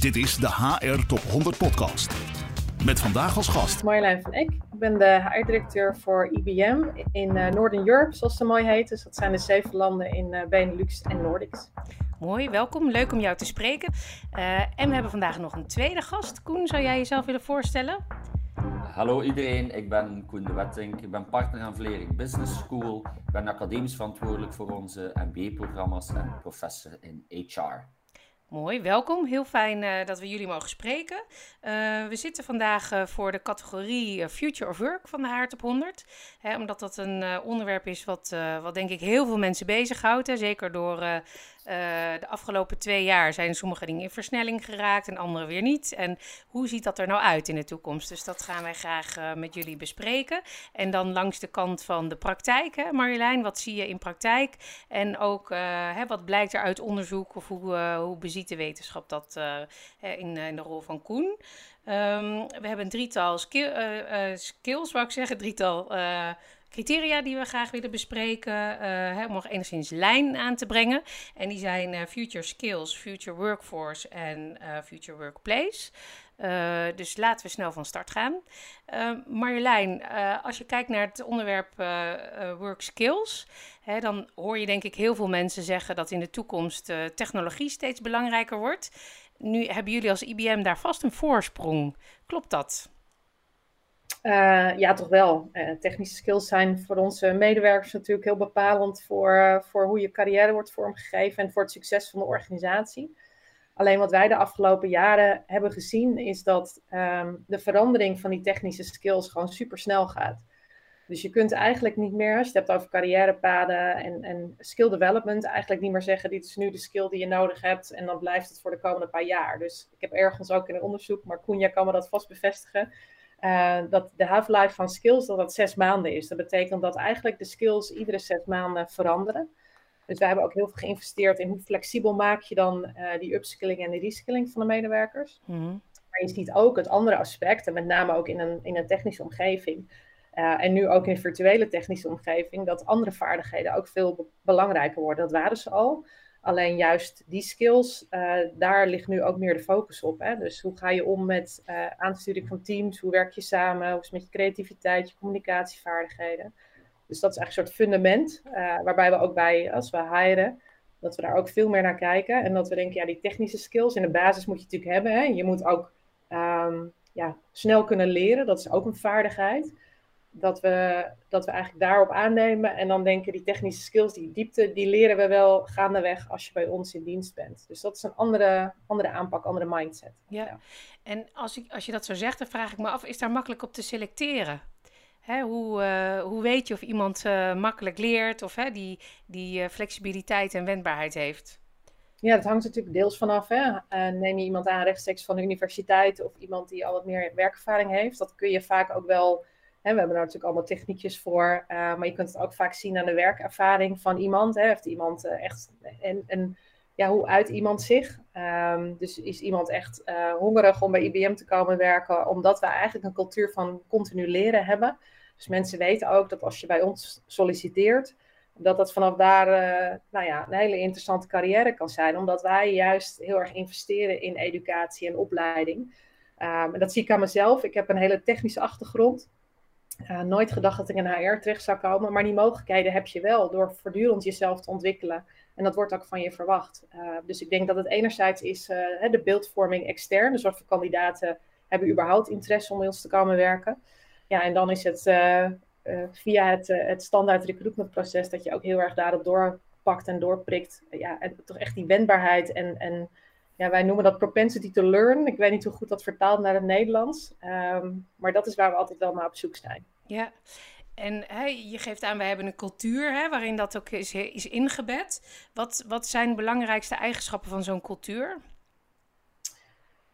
Dit is de HR Top 100 Podcast. Met vandaag als gast Marjolein van Eck. Ik ben de HR-directeur voor IBM in uh, Northern Europe, zoals het mooi heet. Dus dat zijn de zeven landen in uh, Benelux en Nordics. Mooi, welkom. Leuk om jou te spreken. Uh, en we hebben vandaag nog een tweede gast. Koen, zou jij jezelf willen voorstellen? Hallo iedereen, ik ben Koen de Wettink. Ik ben partner aan Vlering Business School. Ik ben academisch verantwoordelijk voor onze MBA-programma's en professor in HR. Mooi, welkom. Heel fijn uh, dat we jullie mogen spreken. Uh, we zitten vandaag uh, voor de categorie Future of Work van de Haart op 100. Hè, omdat dat een onderwerp is wat, wat denk ik heel veel mensen bezighoudt. Hè, zeker door de afgelopen twee jaar zijn sommige dingen in versnelling geraakt en andere weer niet. En hoe ziet dat er nou uit in de toekomst? Dus dat gaan wij graag met jullie bespreken. En dan langs de kant van de praktijk, hè, Marjolein, wat zie je in praktijk? En ook hè, wat blijkt er uit onderzoek of hoe, hoe beziet de wetenschap dat in, de rol van Koen. Um, we hebben een drietal skill, skills, wou ik zeggen, drietal criteria die we graag willen bespreken, hè, om nog enigszins lijn aan te brengen. En die zijn future skills, future workforce en future workplace. Uh, dus laten we snel van start gaan. Uh, Marjolein, uh, als je kijkt naar het onderwerp work skills, hè, dan hoor je denk ik heel veel mensen zeggen dat in de toekomst technologie steeds belangrijker wordt. Nu hebben jullie als IBM daar vast een voorsprong. Klopt dat? Ja, toch wel. technische skills zijn voor onze medewerkers natuurlijk heel bepalend voor, voor hoe je carrière wordt vormgegeven en voor het succes van de organisatie. Alleen wat wij de afgelopen jaren hebben gezien is dat um, de verandering van die technische skills gewoon super snel gaat. Dus je kunt eigenlijk niet meer, als je het hebt over carrièrepaden en, en skill development, eigenlijk niet meer zeggen: dit is nu de skill die je nodig hebt en dan blijft het voor de komende paar jaar. Dus ik heb ergens ook in een onderzoek, maar Koenja kan me dat vast bevestigen, uh, dat de half-life van skills dat dat zes maanden is. Dat betekent dat eigenlijk de skills iedere zes maanden veranderen. Dus wij hebben ook heel veel geïnvesteerd in hoe flexibel maak je dan uh, die upskilling en de reskilling van de medewerkers. Mm -hmm. Maar je ziet ook het andere aspect, en met name ook in een, in een technische omgeving. Uh, en nu ook in een virtuele technische omgeving, dat andere vaardigheden ook veel belangrijker worden. Dat waren ze al. Alleen juist die skills, uh, daar ligt nu ook meer de focus op. Hè? Dus hoe ga je om met aansturing van teams? Hoe werk je samen? Hoe is het met je creativiteit, je communicatievaardigheden? Dus dat is eigenlijk een soort fundament, uh, waarbij we ook bij, als we hiren, dat we daar ook veel meer naar kijken. En dat we denken, ja, die technische skills in de basis moet je natuurlijk hebben. Hè? Je moet ook um, ja, snel kunnen leren, dat is ook een vaardigheid. Dat we, dat we eigenlijk daarop aannemen en dan denken, die technische skills, die diepte, die leren we wel gaandeweg als je bij ons in dienst bent. Dus dat is een andere, andere aanpak, andere mindset. Ja, ja. en als, ik, als je dat zo zegt, dan vraag ik me af, is daar makkelijk op te selecteren? Hè, hoe, uh, hoe weet je of iemand uh, makkelijk leert of hè, die, die uh, flexibiliteit en wendbaarheid heeft? Ja, dat hangt natuurlijk deels vanaf. Hè. neem je iemand aan rechtstreeks van de universiteit of iemand die al wat meer werkervaring heeft, dat kun je vaak ook wel. We hebben daar natuurlijk allemaal techniekjes voor, maar je kunt het ook vaak zien aan de werkervaring van iemand. Heeft iemand echt en, en ja, hoe uit iemand zich? Um, dus is iemand echt uh, hongerig om bij IBM te komen werken, omdat we eigenlijk een cultuur van continu leren hebben. Dus mensen weten ook dat als je bij ons solliciteert, dat dat vanaf daar nou ja, een hele interessante carrière kan zijn, omdat wij juist heel erg investeren in educatie en opleiding. Um, en dat zie ik aan mezelf. Ik heb een hele technische achtergrond. Uh, nooit gedacht dat ik in HR terecht zou komen, maar die mogelijkheden heb je wel door voortdurend jezelf te ontwikkelen. En dat wordt ook van je verwacht. Uh, dus ik denk dat het enerzijds is uh, de beeldvorming extern. Dus wat voor kandidaten hebben überhaupt interesse om bij ons te komen werken. Ja, en dan is het via het, het standaard recruitmentproces dat je ook heel erg daarop doorpakt en doorprikt. Ja, en toch echt die wendbaarheid en, en ja, wij noemen dat propensity to learn. Ik weet niet hoe goed dat vertaalt naar het Nederlands. Um, maar dat is waar we altijd wel naar op zoek zijn. Ja, en je geeft aan, we hebben een cultuur hè, waarin dat ook is, is ingebed. Wat, wat zijn de belangrijkste eigenschappen van zo'n cultuur?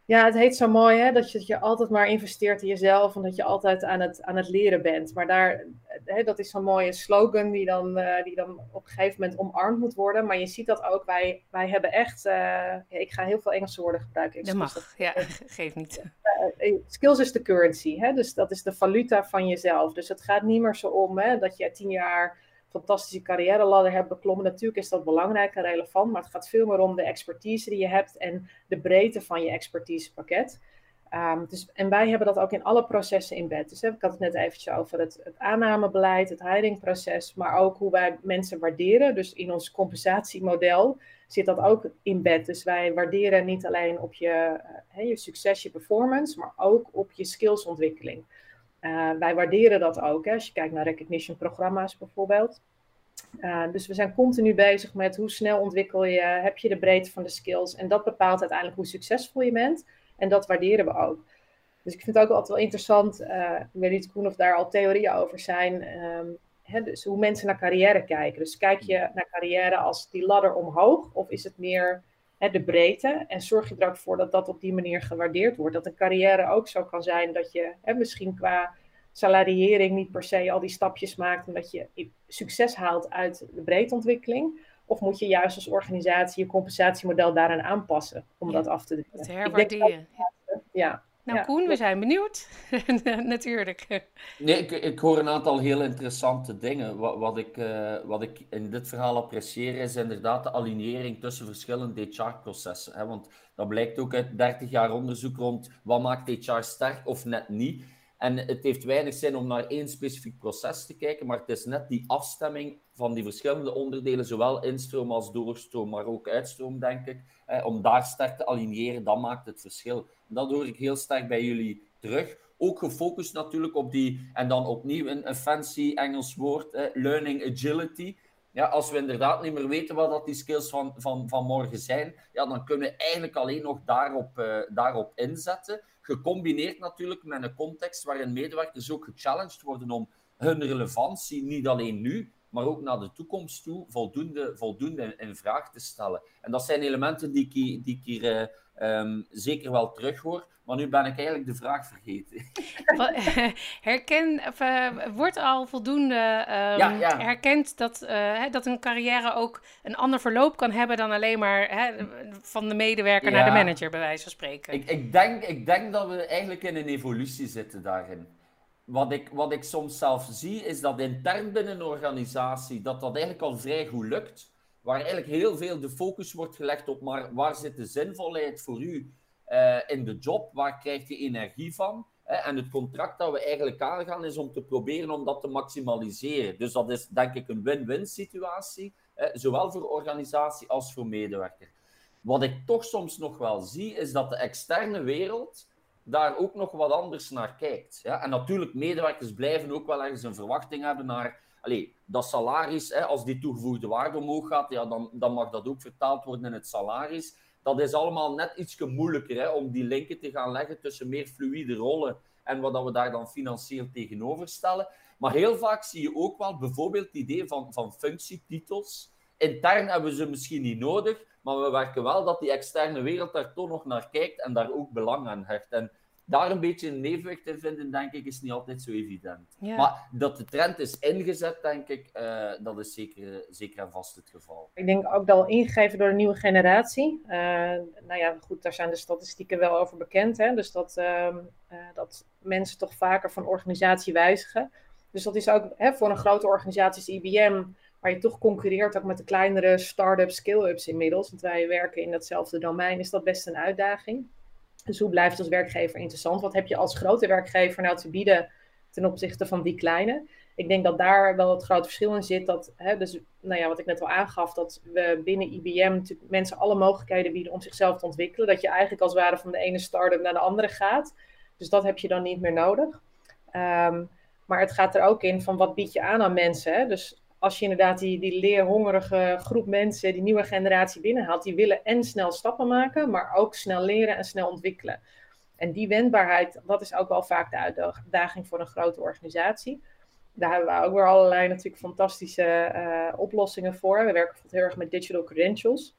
Ja, het heet zo mooi hè, dat, je, dat je altijd maar investeert in jezelf en dat je altijd aan het, aan het leren bent. Maar daar, hè, dat is zo'n mooie slogan die dan, uh, die dan op een gegeven moment omarmd moet worden. Maar je ziet dat ook, wij, wij hebben echt, uh, ja, ik ga heel veel Engelse woorden gebruiken. Dat mag, ja, geef niet. Uh, skills is de currency, hè, dus dat is de valuta van jezelf. Dus het gaat niet meer zo om hè, dat je tien jaar fantastische carrière ladder hebt beklommen. Natuurlijk is dat belangrijk en relevant, maar het gaat veel meer om de expertise die je hebt en de breedte van je expertisepakket. Um, dus, en wij hebben dat ook in alle processen in bed. Dus hè, ik had het net eventjes over het, het aannamebeleid, het hiringproces, maar ook hoe wij mensen waarderen. Dus in ons compensatiemodel zit dat ook in bed. Dus wij waarderen niet alleen op je, uh, je succes, je performance, maar ook op je skillsontwikkeling. Uh, wij waarderen dat ook, hè, als je kijkt naar recognition programma's bijvoorbeeld. Uh, dus we zijn continu bezig met hoe snel ontwikkel je, heb je de breedte van de skills. En dat bepaalt uiteindelijk hoe succesvol je bent. En dat waarderen we ook. Dus ik vind het ook altijd wel interessant, uh, ik weet niet of daar al theorieën over zijn, um, hè, dus hoe mensen naar carrière kijken. Dus kijk je naar carrière als die ladder omhoog of is het meer hè, de breedte? En zorg je er ook voor dat dat op die manier gewaardeerd wordt. Dat een carrière ook zo kan zijn dat je hè, misschien qua salariering niet per se al die stapjes maakt, omdat je succes haalt uit de breedteontwikkeling. Of moet je juist als organisatie je compensatiemodel daaraan aanpassen om dat af te doen? Het herwaarderen. Ja. Nou, Koen, we zijn benieuwd. Natuurlijk. Nee, ik, ik, hoor een aantal heel interessante dingen. Wat, wat ik, uh, wat ik in dit verhaal apprecieer is inderdaad de alignering tussen verschillende HR-processen. Want dat blijkt ook uit 30 jaar onderzoek rond wat maakt HR sterk of net niet. En het heeft weinig zin om naar één specifiek proces te kijken, maar het is net die afstemming van die verschillende onderdelen, zowel instroom als doorstroom, maar ook uitstroom, denk ik. om daar sterk te aligneren, dat maakt het verschil. dat hoor ik heel sterk bij jullie terug. Ook gefocust natuurlijk op die, en dan opnieuw een, een fancy Engels woord, learning agility. Ja, als we inderdaad niet meer weten wat dat die skills van, van, van morgen zijn, ja, dan kunnen we eigenlijk alleen nog daarop, uh, daarop inzetten. Gecombineerd natuurlijk met een context waarin medewerkers ook gechallenged worden om hun relevantie, niet alleen nu, maar ook naar de toekomst toe, voldoende, voldoende in, vraag te stellen. En dat zijn elementen die ik, die ik hier uh, um, zeker wel terughoor. Maar nu ben ik eigenlijk de vraag vergeten. Herken, of, uh, wordt al voldoende um, ja, ja. herkend dat, uh, dat een carrière ook een ander verloop kan hebben dan alleen maar hè, van de medewerker ja. naar de manager, bij wijze van spreken? Ik, ik, denk, ik denk dat we eigenlijk in een evolutie zitten daarin. Wat ik, wat ik soms zelf zie, is dat intern binnen een organisatie dat dat eigenlijk al vrij goed lukt. Waar eigenlijk heel veel de focus wordt gelegd op maar waar zit de zinvolheid voor u uh, in de job, waar krijg je energie van? En het contract dat we eigenlijk aangaan is om te proberen om dat te maximaliseren. Dus dat is denk ik een win-win situatie, zowel voor organisatie als voor medewerker. Wat ik toch soms nog wel zie, is dat de externe wereld daar ook nog wat anders naar kijkt. Ja? En natuurlijk, medewerkers blijven ook wel ergens een verwachting hebben naar allez, dat salaris. Hè, als die toegevoegde waarde omhoog gaat, ja, dan, dan mag dat ook vertaald worden in het salaris dat is allemaal net iets moeilijker hè, om die linken te gaan leggen tussen meer fluïde rollen en wat we daar dan financieel tegenover stellen. Maar heel vaak zie je ook wel bijvoorbeeld het idee van, van functietitels. Intern hebben we ze misschien niet nodig, maar we werken wel dat die externe wereld daar toch nog naar kijkt en daar ook belang aan hecht. En daar een beetje een evenwicht in vinden, denk ik, is niet altijd zo evident. Maar dat de trend is ingezet, denk ik, uh, dat is zeker, zeker en vast het geval. Ik denk ook wel ingegeven door de nieuwe generatie. Uh, nou ja, goed, daar zijn de statistieken wel over bekend. Hè? Dus dat, uh, dat mensen toch vaker van organisatie wijzigen. Dus dat is ook hè, voor een grote organisatie als IBM, waar je toch concurreert ook met de kleinere start-ups, scale-ups inmiddels. Want wij werken in datzelfde domein, is dat best een uitdaging. Dus hoe blijft als werkgever interessant? Wat heb je als grote werkgever nou te bieden ten opzichte van die kleine? Ik denk dat daar wel het grote verschil in zit. Dat, hè, dus, nou ja, wat ik net al aangaf, dat we binnen IBM mensen alle mogelijkheden bieden om zichzelf te ontwikkelen. Dat je eigenlijk als het ware van de ene start-up naar de andere gaat. Dus dat heb je dan niet meer nodig. Um, maar het gaat er ook in van wat bied je aan aan mensen. Hè? Dus als je inderdaad die, die leerhongerige groep mensen, die nieuwe generatie binnenhaalt, die willen en snel stappen maken, maar ook snel leren en snel ontwikkelen. En die wendbaarheid, dat is ook wel vaak de uitdaging voor een grote organisatie. Daar hebben we ook weer allerlei natuurlijk fantastische uh, oplossingen voor. We werken heel erg met digital credentials.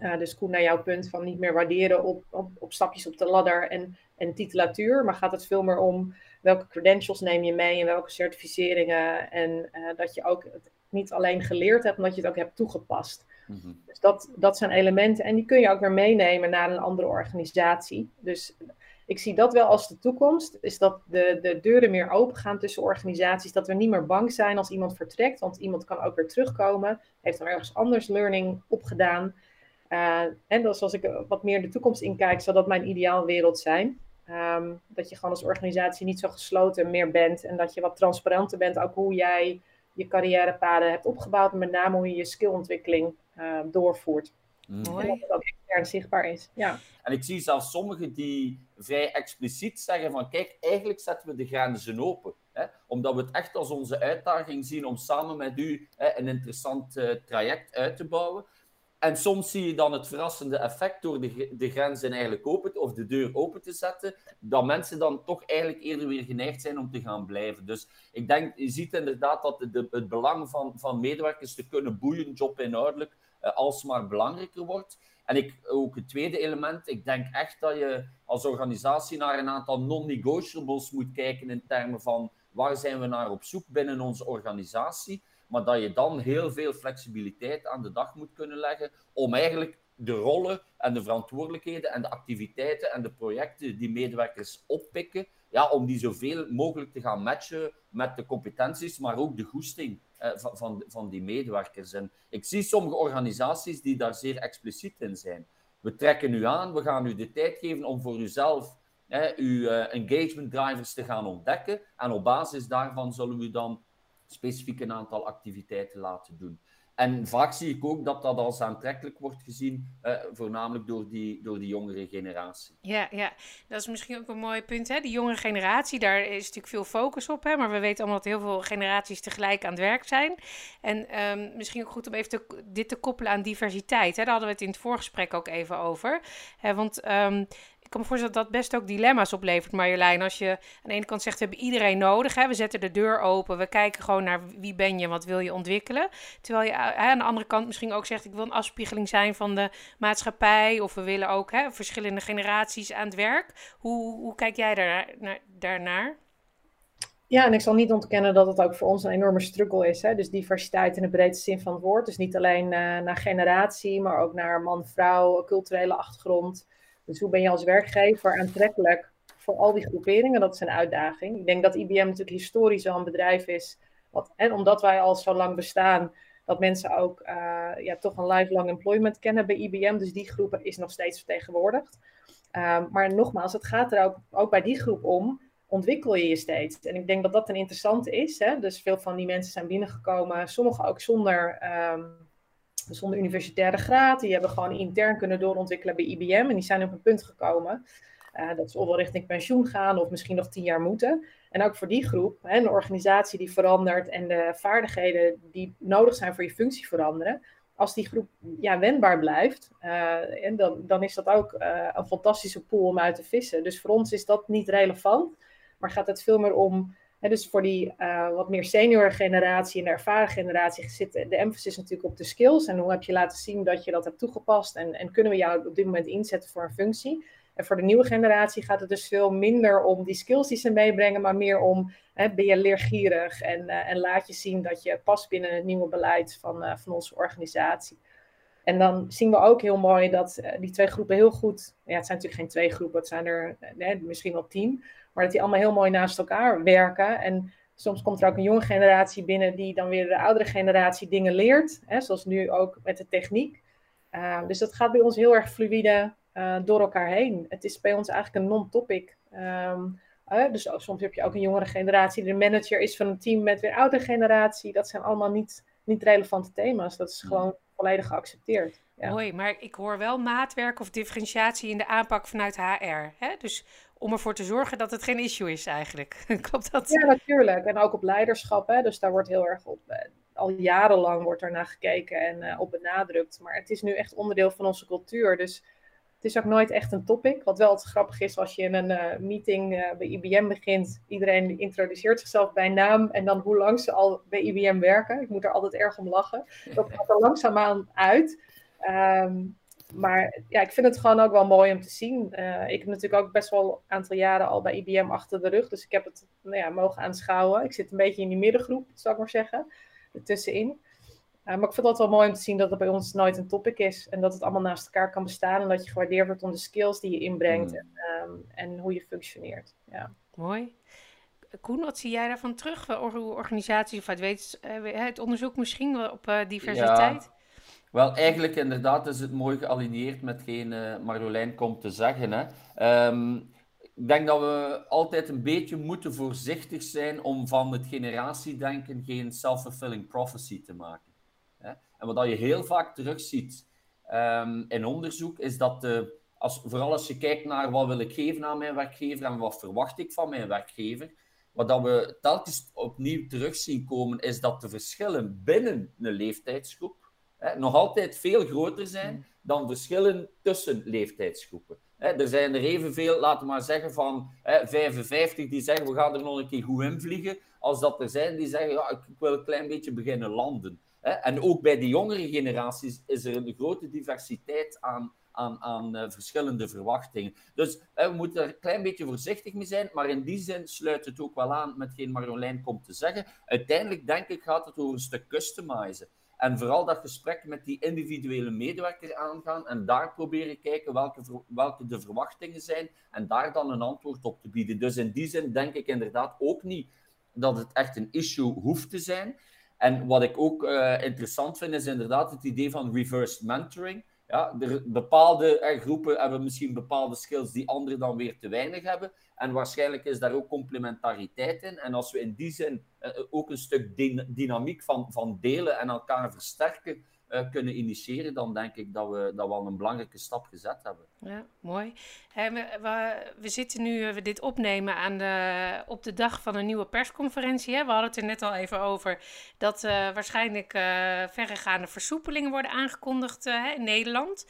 Uh, dus Koen, naar jouw punt van niet meer waarderen op, op, op, stapjes op de ladder en, en titulatuur, maar gaat het veel meer om welke credentials neem je mee en welke certificeringen. En uh, dat je ook het niet alleen geleerd hebt, maar dat je het ook hebt toegepast. Mm -hmm. Dus dat, dat zijn elementen en die kun je ook weer meenemen naar een andere organisatie. Dus ik zie dat wel als de toekomst. Is dat de, de deuren meer open gaan tussen organisaties. Dat we niet meer bang zijn als iemand vertrekt. Want iemand kan ook weer terugkomen. Heeft dan ergens anders learning opgedaan. Uh, en dus als ik wat meer de toekomst inkijk, zou dat mijn ideaalwereld zijn. Um, dat je gewoon als organisatie niet zo gesloten meer bent. En dat je wat transparanter bent. Ook hoe jij je carrièrepaden hebt opgebouwd. En met name hoe je je skillontwikkeling uh, doorvoert. Mooi. En dat het ook extern zichtbaar is. Ja. En ik zie zelfs sommigen die vrij expliciet zeggen van kijk, eigenlijk zetten we de grenzen open. Hè? Omdat we het echt als onze uitdaging zien om samen met u hè, een interessant uh, traject uit te bouwen. En soms zie je dan het verrassende effect door de, de grenzen eigenlijk open of de deur open te zetten, dat mensen dan toch eigenlijk eerder weer geneigd zijn om te gaan blijven. Dus ik denk, je ziet inderdaad dat de, het belang van, van medewerkers te kunnen boeien, jobinhoudelijk, uh, alsmaar belangrijker wordt. En ik, ook het tweede element, ik denk echt dat je als organisatie naar een aantal non-negotiables moet kijken in termen van waar zijn we naar op zoek binnen onze organisatie, maar dat je dan heel veel flexibiliteit aan de dag moet kunnen leggen om eigenlijk de rollen en de verantwoordelijkheden en de activiteiten en de projecten die medewerkers oppikken, ja, om die zoveel mogelijk te gaan matchen met de competenties, maar ook de goesting uh, van, van, van die medewerkers. En ik zie sommige organisaties die daar zeer expliciet in zijn. We trekken u aan, we gaan u de tijd geven om voor uzelf hè, uw uh, engagement drivers te gaan ontdekken. En op basis daarvan zullen we dan specifiek een aantal activiteiten laten doen. En vaak zie ik ook dat dat als aantrekkelijk wordt gezien, uh, voornamelijk door die, door die jongere generatie. Ja, ja, dat is misschien ook een mooi punt. Hè? Die jongere generatie, daar is natuurlijk veel focus op. Hè? Maar we weten allemaal dat heel veel generaties tegelijk aan het werk zijn. En um, misschien ook goed om even te, dit te koppelen aan diversiteit. Hè? Daar hadden we het in het voorgesprek ook even over. Hè? Want ik kan me voorstellen dat dat best ook dilemma's oplevert, Marjolein. Als je aan de ene kant zegt, we hebben iedereen nodig. Hè? We zetten de deur open. We kijken gewoon naar wie ben je, wat wil je ontwikkelen. Terwijl je hè, aan de andere kant misschien ook zegt, ik wil een afspiegeling zijn van de maatschappij. Of we willen ook hè, verschillende generaties aan het werk. Hoe, hoe kijk jij daar, naar, daarnaar? Ja, en ik zal niet ontkennen dat het ook voor ons een enorme struggle is. Hè? Dus diversiteit in de breedste zin van het woord. Dus niet alleen uh, naar generatie, maar ook naar man, vrouw, culturele achtergrond. Dus hoe ben je als werkgever aantrekkelijk voor al die groeperingen? Dat is een uitdaging. Ik denk dat IBM natuurlijk historisch al een bedrijf is. Wat, en omdat wij al zo lang bestaan, dat mensen ook uh, ja, toch een lifelong employment kennen bij IBM. Dus die groep is nog steeds vertegenwoordigd. Uh, maar nogmaals, het gaat er ook, ook bij die groep om ontwikkel je je steeds. En ik denk dat dat een interessante is. Hè? Dus veel van die mensen zijn binnengekomen, sommigen ook zonder, um, zonder universitaire graad. Die hebben gewoon intern kunnen doorontwikkelen bij IBM. En die zijn op een punt gekomen uh, dat ze ofwel richting pensioen gaan of misschien nog tien jaar moeten. En ook voor die groep, hè, een organisatie die verandert en de vaardigheden die nodig zijn voor je functie veranderen. Als die groep ja, wendbaar blijft, uh, en dan, dan is dat ook uh, een fantastische pool om uit te vissen. Dus voor ons is dat niet relevant. Maar gaat het veel meer om, dus voor die uh, wat meer senior generatie en de ervaren generatie zit de emphasis natuurlijk op de skills. En hoe heb je laten zien dat je dat hebt toegepast en, en kunnen we jou op dit moment inzetten voor een functie. En voor de nieuwe generatie gaat het dus veel minder om die skills die ze meebrengen, maar meer om, hè, ben je leergierig en, uh, en laat je zien dat je past binnen het nieuwe beleid van, uh, van onze organisatie. En dan zien we ook heel mooi dat die twee groepen heel goed, ja, het zijn natuurlijk geen twee groepen, het zijn er misschien wel tien, maar dat die allemaal heel mooi naast elkaar werken. En soms komt er ook een jonge generatie binnen die dan weer de oudere generatie dingen leert, hè, zoals nu ook met de techniek. Uh, dus dat gaat bij ons heel erg fluïde uh, door elkaar heen. Het is bij ons eigenlijk een non-topic. Um, uh, dus soms heb je ook een jongere generatie die de manager is van een team met weer oudere generatie. Dat zijn allemaal niet, niet relevante thema's. Dat is gewoon volledig geaccepteerd. Ja. Mooi, maar ik hoor wel maatwerk of differentiatie in de aanpak vanuit HR. Hè? Dus om ervoor te zorgen dat het geen issue is eigenlijk. Klopt dat? Ja, natuurlijk. En ook op leiderschap. Hè? Dus daar wordt heel erg op, uh, al jarenlang wordt er naar gekeken en uh, op benadrukt. Maar het is nu echt onderdeel van onze cultuur. Dus het is ook nooit echt een topic. Wat wel het grappig is als je in een uh, meeting bij IBM begint. Iedereen introduceert zichzelf bij naam en dan hoe lang ze al bij IBM werken. Ik moet er altijd erg om lachen. Dat gaat er langzaamaan uit. Um, maar ja, ik vind het gewoon ook wel mooi om te zien. Uh, ik heb natuurlijk ook best wel een aantal jaren al bij IBM achter de rug. Dus ik heb het nou ja, mogen aanschouwen. Ik zit een beetje in die middengroep, zou ik maar zeggen. Ertussenin. maar ik vind het wel mooi om te zien dat het bij ons nooit een topic is. En dat het allemaal naast elkaar kan bestaan. En dat je gewaardeerd wordt om de skills die je inbrengt. Mm. En, ehm, en, hoe je functioneert. Ja. Mooi. Koen, wat zie jij daarvan terug? Hoe organisaties of uit het onderzoek misschien op diversiteit? Ja. Wel, eigenlijk inderdaad is het mooi gealineerd met hetgeen uh, Marjolein komt te zeggen. Hè. Ehm, ik denk dat we altijd een beetje moeten voorzichtig zijn om van het generatiedenken geen self-fulfilling prophecy te maken. Hè. En wat je heel vaak terugziet um, in onderzoek, is dat de, als, vooral als je kijkt naar wat wil ik geven aan mijn werkgever en wat verwacht ik van mijn werkgever, wat dat we telkens opnieuw terug zien komen, is dat de verschillen binnen een leeftijdsgroep nog altijd veel groter zijn dan verschillen tussen leeftijdsgroepen. er zijn er evenveel, laten we maar zeggen, van 55 die zeggen we gaan er nog een keer goed in vliegen, als dat er zijn die zeggen ja, ik wil een klein beetje beginnen landen. En ook bij de jongere generaties is er een grote diversiteit aan, aan, aan uh, verschillende verwachtingen. Dus we moeten er een klein beetje voorzichtig mee zijn, maar in die zin sluit het ook wel aan met hetgeen Marjolein komt te zeggen. Uiteindelijk denk ik gaat het over een stuk customizen. En vooral dat gesprek met die individuele medewerker aangaan en daar proberen kijken welke, welke de verwachtingen zijn en daar dan een antwoord op te bieden. Dus in die zin denk ik inderdaad ook niet dat het echt een issue hoeft te zijn. En wat ik ook uh, interessant vind, is inderdaad het idee van reverse mentoring. Ja, bepaalde eh, groepen hebben misschien bepaalde skills die anderen dan weer te weinig hebben. En waarschijnlijk is daar ook complementariteit in. En als we in die zin ook een stuk dynamiek van, van delen en elkaar versterken, uh, kunnen initiëren, dan denk ik dat we, dat we al een belangrijke stap gezet hebben. Ja, mooi. we, we, zitten nu, we dit opnemen aan de, op de dag van een nieuwe persconferentie. Hè? We hadden het er net al even over dat uh, waarschijnlijk verregaande versoepelingen worden aangekondigd in Nederland.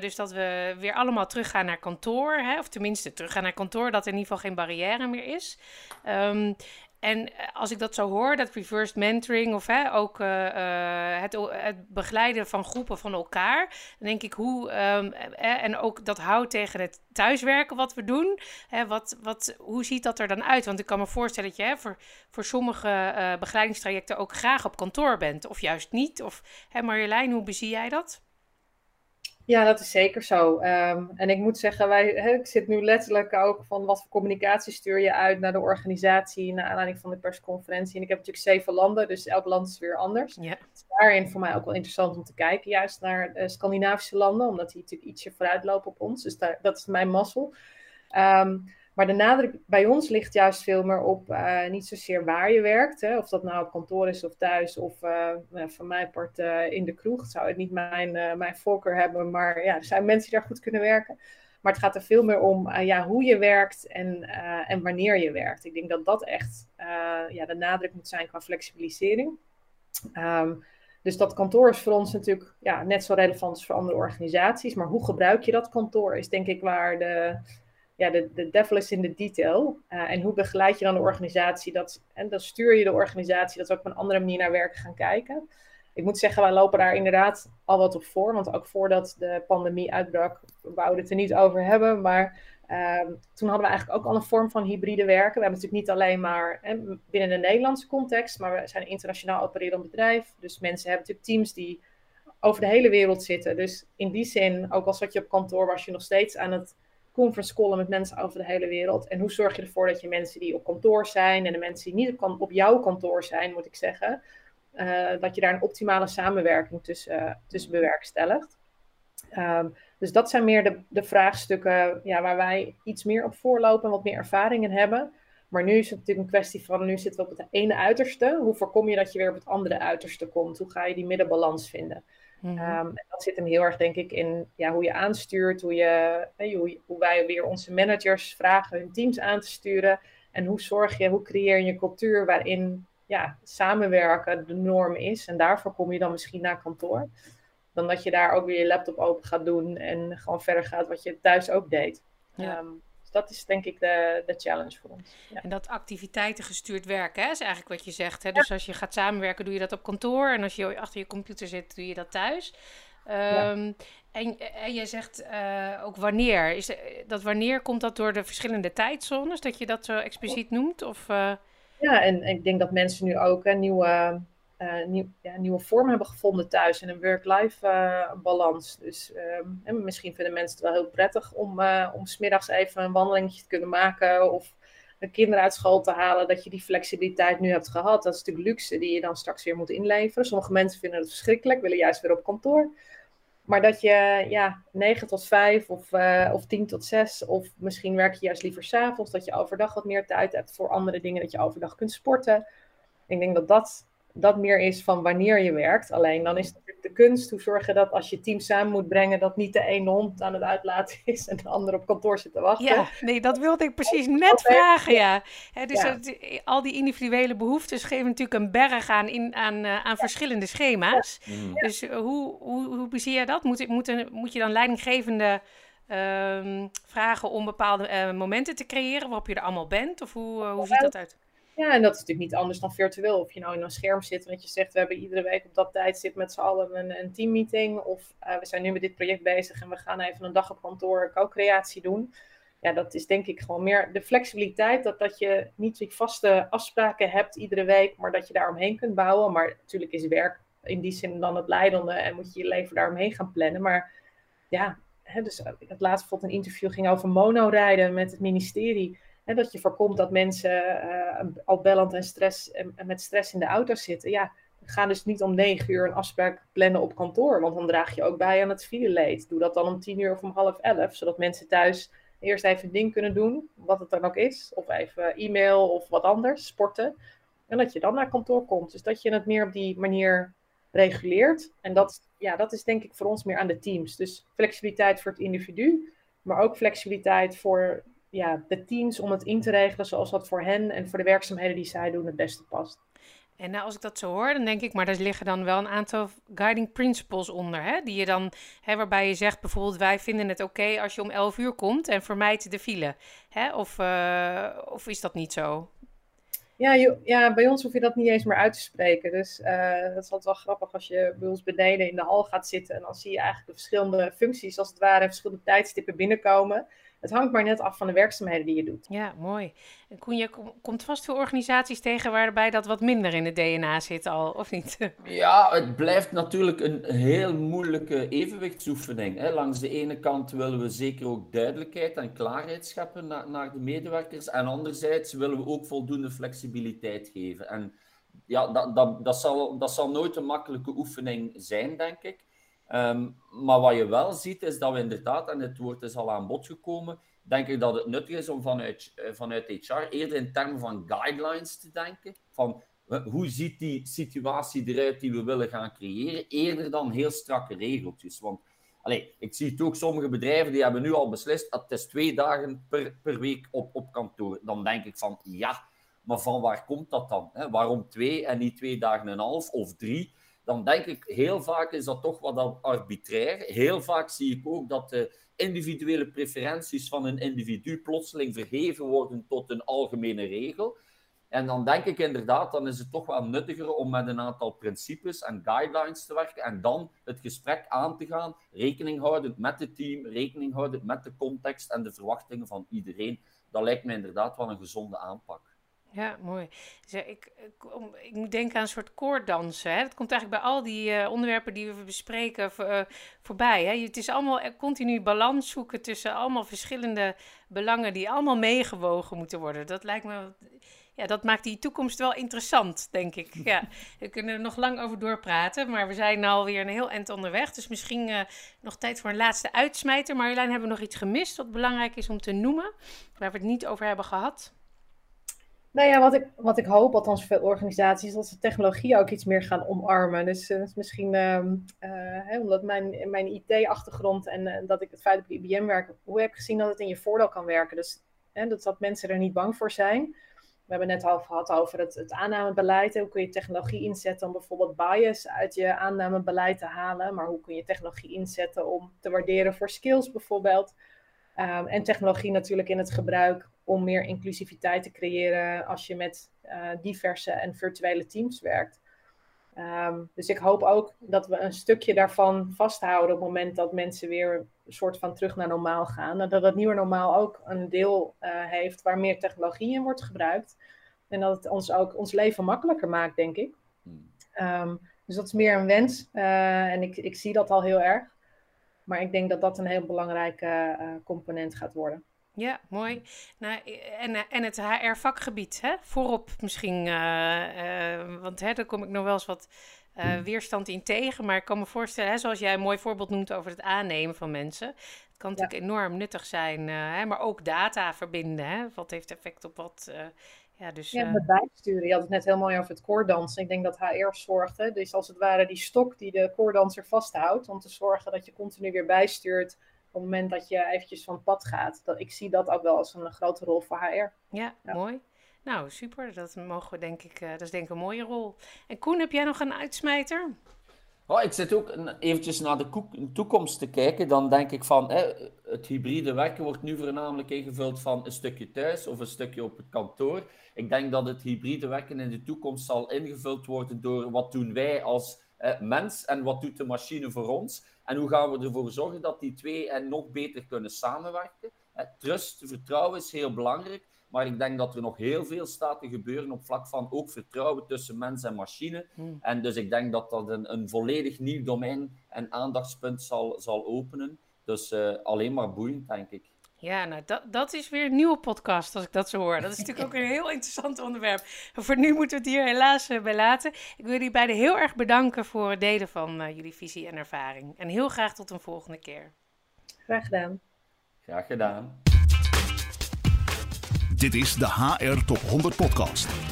dus dat we weer allemaal teruggaan naar kantoor, hè? of tenminste teruggaan naar kantoor, dat er in ieder geval geen barrière meer is. Um, en eh, als ik dat zo hoor, dat reverse mentoring of hè, ook uh, het, het, begeleiden van groepen van elkaar, dan denk ik hoe, um, en ook dat houdt tegen het thuiswerken wat we doen, hè, wat, wat, hoe ziet dat er dan uit? Want ik kan me voorstellen dat je hè, voor, voor sommige begeleidingstrajecten ook graag op kantoor bent, of juist niet. Of, hè, Marjolein, hoe bezie jij dat? Ja, dat is zeker zo. Um, en ik moet zeggen, wij, ik zit nu letterlijk ook van wat voor communicatie stuur je uit naar de organisatie, naar aanleiding van de persconferentie. En ik heb natuurlijk zeven landen, dus elk land is weer anders. Ja. Het is daarin voor mij ook wel interessant om te kijken, juist naar de Scandinavische landen, omdat die natuurlijk ietsje vooruit lopen op ons. Dus daar, dat is mijn mazzel. Um, maar de nadruk bij ons ligt juist veel meer op uh, niet zozeer waar je werkt. Hè, of dat nou op kantoor is of thuis of uh, van mijn part in de kroeg. Zou het niet mijn, mijn voorkeur hebben, maar ja, er zijn mensen die daar goed kunnen werken. Maar het gaat er veel meer om ja, hoe je werkt en, en wanneer je werkt. Ik denk dat dat echt ja, de nadruk moet zijn qua flexibilisering. Um, dus dat kantoor is voor ons natuurlijk ja, net zo relevant als voor andere organisaties. Maar hoe gebruik je dat kantoor is denk ik waar de, ja, de, de devil is in de detail. Uh, en hoe begeleid je dan de organisatie? Dat, en dan stuur je de organisatie dat we op een andere manier naar werken gaan kijken. Ik moet zeggen, wij lopen daar inderdaad al wat op voor. Want ook voordat de pandemie uitbrak, we wouden het er niet over hebben. Maar uh, toen hadden we eigenlijk ook al een vorm van hybride werken. We hebben natuurlijk niet alleen maar hè, binnen de Nederlandse context, maar we zijn een internationaal opererend bedrijf. Dus mensen hebben natuurlijk teams die over de hele wereld zitten. Dus in die zin, ook al zat je op kantoor, was je nog steeds aan het conference callen met mensen over de hele wereld. En hoe zorg je ervoor dat je mensen die op kantoor zijn en de mensen die niet op jouw kantoor zijn, moet ik zeggen, uh, dat je daar een optimale samenwerking tussen, uh, tussen bewerkstelligt. Um, dus dat zijn meer de, de vraagstukken ja, waar wij iets meer op voorlopen en wat meer ervaring in hebben. Maar nu is het natuurlijk een kwestie van, nu zitten we op het ene uiterste. Hoe voorkom je dat je weer op het andere uiterste komt? Hoe ga je die middenbalans vinden? Mm en dat zit hem heel erg, denk ik, in ja, hoe je aanstuurt, hoe, je, hoe, hoe wij weer onze managers vragen hun teams aan te sturen. En hoe zorg je, hoe creëer je een cultuur waarin ja, samenwerken de norm is. En daarvoor kom je dan misschien naar kantoor. Dan dat je daar ook weer je laptop open gaat doen en gewoon verder gaat wat je thuis ook deed. Ja. Um, dat is denk ik de, de challenge voor ons. Ja. En dat activiteiten gestuurd werken, hè, is eigenlijk wat je zegt. Hè? Dus als je gaat samenwerken, doe je dat op kantoor. En als je achter je computer zit, doe je dat thuis. Um, en, en jij zegt uh, ook wanneer. Is dat wanneer komt dat door de verschillende tijdzones, dat je dat zo expliciet noemt? Of, uh... Ja, en, en, ik denk dat mensen nu ook een nieuwe nieuw, ja, nieuwe vorm hebben gevonden thuis en een work-life uh, balans. Dus en misschien vinden mensen het wel heel prettig om, uh, om smiddags even een wandelingetje te kunnen maken of de kinderen uit school te halen, dat je die flexibiliteit nu hebt gehad. Dat is natuurlijk luxe die je dan straks weer moet inleveren. Sommige mensen vinden het verschrikkelijk, willen juist weer op kantoor. Maar dat je ja, 9 tot 5 of, uh, of 10 tot 6, of misschien werk je juist liever s'avonds, dat je overdag wat meer tijd hebt voor andere dingen, dat je overdag kunt sporten. Ik denk dat dat dat meer is van wanneer je werkt. Alleen dan is het natuurlijk de kunst hoe zorgen dat als je team samen moet brengen, dat niet de ene hond aan het uitlaten is en de andere op kantoor zit te wachten. Ja, nee, dat wilde ik precies net vragen, ja. dus Dat, al die individuele behoeftes geven natuurlijk een berg aan, in, aan, uh, aan verschillende schema's. Ja. Dus uh, hoe, hoe, hoe bezie je dat? Moet, moet, moet je dan leidinggevende um, vragen om bepaalde uh, momenten te creëren waarop je er allemaal bent? Of hoe, hoe ziet dat uit? Ja, en dat is natuurlijk niet anders dan virtueel. Of je nou in een scherm zit, want je zegt we hebben iedere week op dat tijd zit met z'n allen een, een teammeeting. Of uh, we zijn nu met dit project bezig en we gaan even een dag op kantoor co-creatie doen. Ja, dat is denk ik gewoon meer de flexibiliteit. Dat, dat je niet die vaste afspraken hebt iedere week, maar dat je daar omheen kunt bouwen. Maar natuurlijk is werk in die zin dan het leidende en moet je je leven daaromheen gaan plannen. Maar ja, hè, dus ik had laatst bijvoorbeeld een interview ging over monorijden met het ministerie. Dat je voorkomt dat mensen uh, al bellend en, stress, en met stress in de auto zitten. Ja, ga dus niet om negen uur een afspraak plannen op kantoor. Want dan draag je ook bij aan het fileleed. Doe dat dan om tien uur of om half elf. Zodat mensen thuis eerst even een ding kunnen doen. Wat het dan ook is. Of even e-mail of wat anders. Sporten. En dat je dan naar kantoor komt. Dus dat je het meer op die manier reguleert. En dat, ja, dat is denk ik voor ons meer aan de teams. Dus flexibiliteit voor het individu. Maar ook flexibiliteit voor ja, de teams om het in te regelen zoals dat voor hen en voor de werkzaamheden die zij doen het beste past. En nou, als ik dat zo hoor, dan denk ik, maar er liggen dan wel een aantal guiding principles onder, hè? Die je dan, hè, waarbij je zegt bijvoorbeeld, wij vinden het oké als je om 11 uur komt en vermijd de file, hè? Of, uh, of is dat niet zo? Ja, je, ja, bij ons hoef je dat niet eens meer uit te spreken. Dus uh, dat is altijd wel grappig als je bij ons beneden in de hal gaat zitten en dan zie je eigenlijk de verschillende functies, als het ware, verschillende tijdstippen binnenkomen. Het hangt maar net af van de werkzaamheden die je doet. Ja, mooi. En Koen, je komt vast veel organisaties tegen waarbij dat wat minder in het DNA zit al, of niet? Ja, het blijft natuurlijk een heel moeilijke evenwichtsoefening. Hè. Langs de ene kant willen we zeker ook duidelijkheid en klaarheid scheppen naar, naar de medewerkers. En anderzijds willen we ook voldoende flexibiliteit geven. En ja, dat, dat, dat, zal, dat zal nooit een makkelijke oefening zijn, denk ik. Um, maar wat je wel ziet, is dat we inderdaad, en het woord is al aan bod gekomen, denk ik dat het nuttig is om vanuit, uh, vanuit HR eerder in termen van guidelines te denken. Van hoe ziet die situatie eruit die we willen gaan creëren, eerder dan heel strakke regeltjes. Want allez, ik zie het ook, sommige bedrijven die hebben nu al beslist dat het is twee dagen per, per week op, op kantoor. Dan denk ik van, ja, maar van waar komt dat dan? Hè? Waarom twee en niet twee dagen en een half of drie? Dan denk ik heel vaak is dat toch wat arbitrair. Heel vaak zie ik ook dat de individuele preferenties van een individu plotseling verheven worden tot een algemene regel. En dan denk ik inderdaad, dan is het toch wel nuttiger om met een aantal principes en guidelines te werken en dan het gesprek aan te gaan, rekening houdend met het team, rekening houdend met de context en de verwachtingen van iedereen. Dat lijkt me inderdaad wel een gezonde aanpak. Ja, mooi. Dus ik, ik, ik, moet denken aan een soort koorddansen. Hè? Dat komt eigenlijk bij al die uh, onderwerpen die we bespreken uh, voorbij. Hè? Het is allemaal continu balans zoeken tussen allemaal verschillende belangen die allemaal meegewogen moeten worden. Dat lijkt me, ja, dat maakt die toekomst wel interessant, denk ik. Ja, we kunnen er nog lang over doorpraten, maar we zijn alweer een heel eind onderweg. Dus misschien uh, nog tijd voor een laatste uitsmijter. Marjolein, hebben we nog iets gemist wat belangrijk is om te noemen, waar we het niet over hebben gehad? Nou ja, wat ik, wat ik hoop, althans veel organisaties, is dat ze technologie ook iets meer gaan omarmen. Dus uh, misschien, uh, uh, omdat mijn, mijn IT-achtergrond en eh, dat ik het feit dat ik IBM werk, hoe heb ik gezien dat het in je voordeel kan werken? Dus dat, dat mensen er niet bang voor zijn. We hebben net al gehad over het, het aannamebeleid. Hoe kun je technologie inzetten om bijvoorbeeld bias uit je aannamebeleid te halen? Maar hoe kun je technologie inzetten om te waarderen voor skills bijvoorbeeld? Um, en technologie natuurlijk in het gebruik om meer inclusiviteit te creëren als je met uh, diverse en virtuele teams werkt. Um, dus ik hoop ook dat we een stukje daarvan vasthouden op het moment dat mensen weer een soort van terug naar normaal gaan. En dat het nieuwe normaal ook een deel uh, heeft waar meer technologie in wordt gebruikt. En dat het ons ook ons leven makkelijker maakt, denk ik. Ehm, dus dat is meer een wens. en ik, ik zie dat al heel erg. Maar ik denk dat dat een heel belangrijke component gaat worden. Ja, mooi. Nou, en, en het HR-vakgebied, hè? voorop misschien. want hè, daar kom ik nog wel eens wat uh, weerstand in tegen. Maar ik kan me voorstellen, hè, zoals jij een mooi voorbeeld noemt over het aannemen van mensen. Het kan natuurlijk enorm nuttig zijn, hè, maar ook data verbinden. Hè? Wat heeft effect op wat? Ja, dus, ja, met bijsturen. Je had het net heel mooi over het koordansen. Ik denk dat HR zorgt, hè, dus als het ware die stok die de koordanser vasthoudt, om te zorgen dat je continu weer bijstuurt op het moment dat je eventjes van het pad gaat. Dat, ik zie dat ook wel als een grote rol voor HR. Ja, ja. mooi. Nou, super. Dat mogen we denk ik, uh, dat is denk ik een mooie rol. En Koen, heb jij nog een uitsmijter? Oh, ik zit ook eventjes naar de toekomst te kijken. Dan denk ik van, hè, het hybride werken wordt nu voornamelijk ingevuld van een stukje thuis of een stukje op het kantoor. Ik denk dat het hybride werken in de toekomst zal ingevuld worden door wat doen wij als mens en wat doet de machine voor ons. En hoe gaan we ervoor zorgen dat die twee en nog beter kunnen samenwerken. trust, vertrouwen is heel belangrijk. Maar ik denk dat er nog heel veel staat te gebeuren op vlak van ook vertrouwen tussen mens en machine. Hmm. En dus ik denk dat dat een, een volledig nieuw domein en aandachtspunt zal, zal openen. Dus uh, alleen maar boeiend, denk ik. Ja, nou, dat, dat is weer een nieuwe podcast als ik dat zo hoor. Dat is natuurlijk ook een heel interessant onderwerp. voor nu moeten we het hier helaas uh, bij laten. Ik wil jullie beiden heel erg bedanken voor het delen van uh, jullie visie en ervaring. En heel graag tot een volgende keer. Graag gedaan. Graag gedaan. Dit is de HR Top 100 Podcast.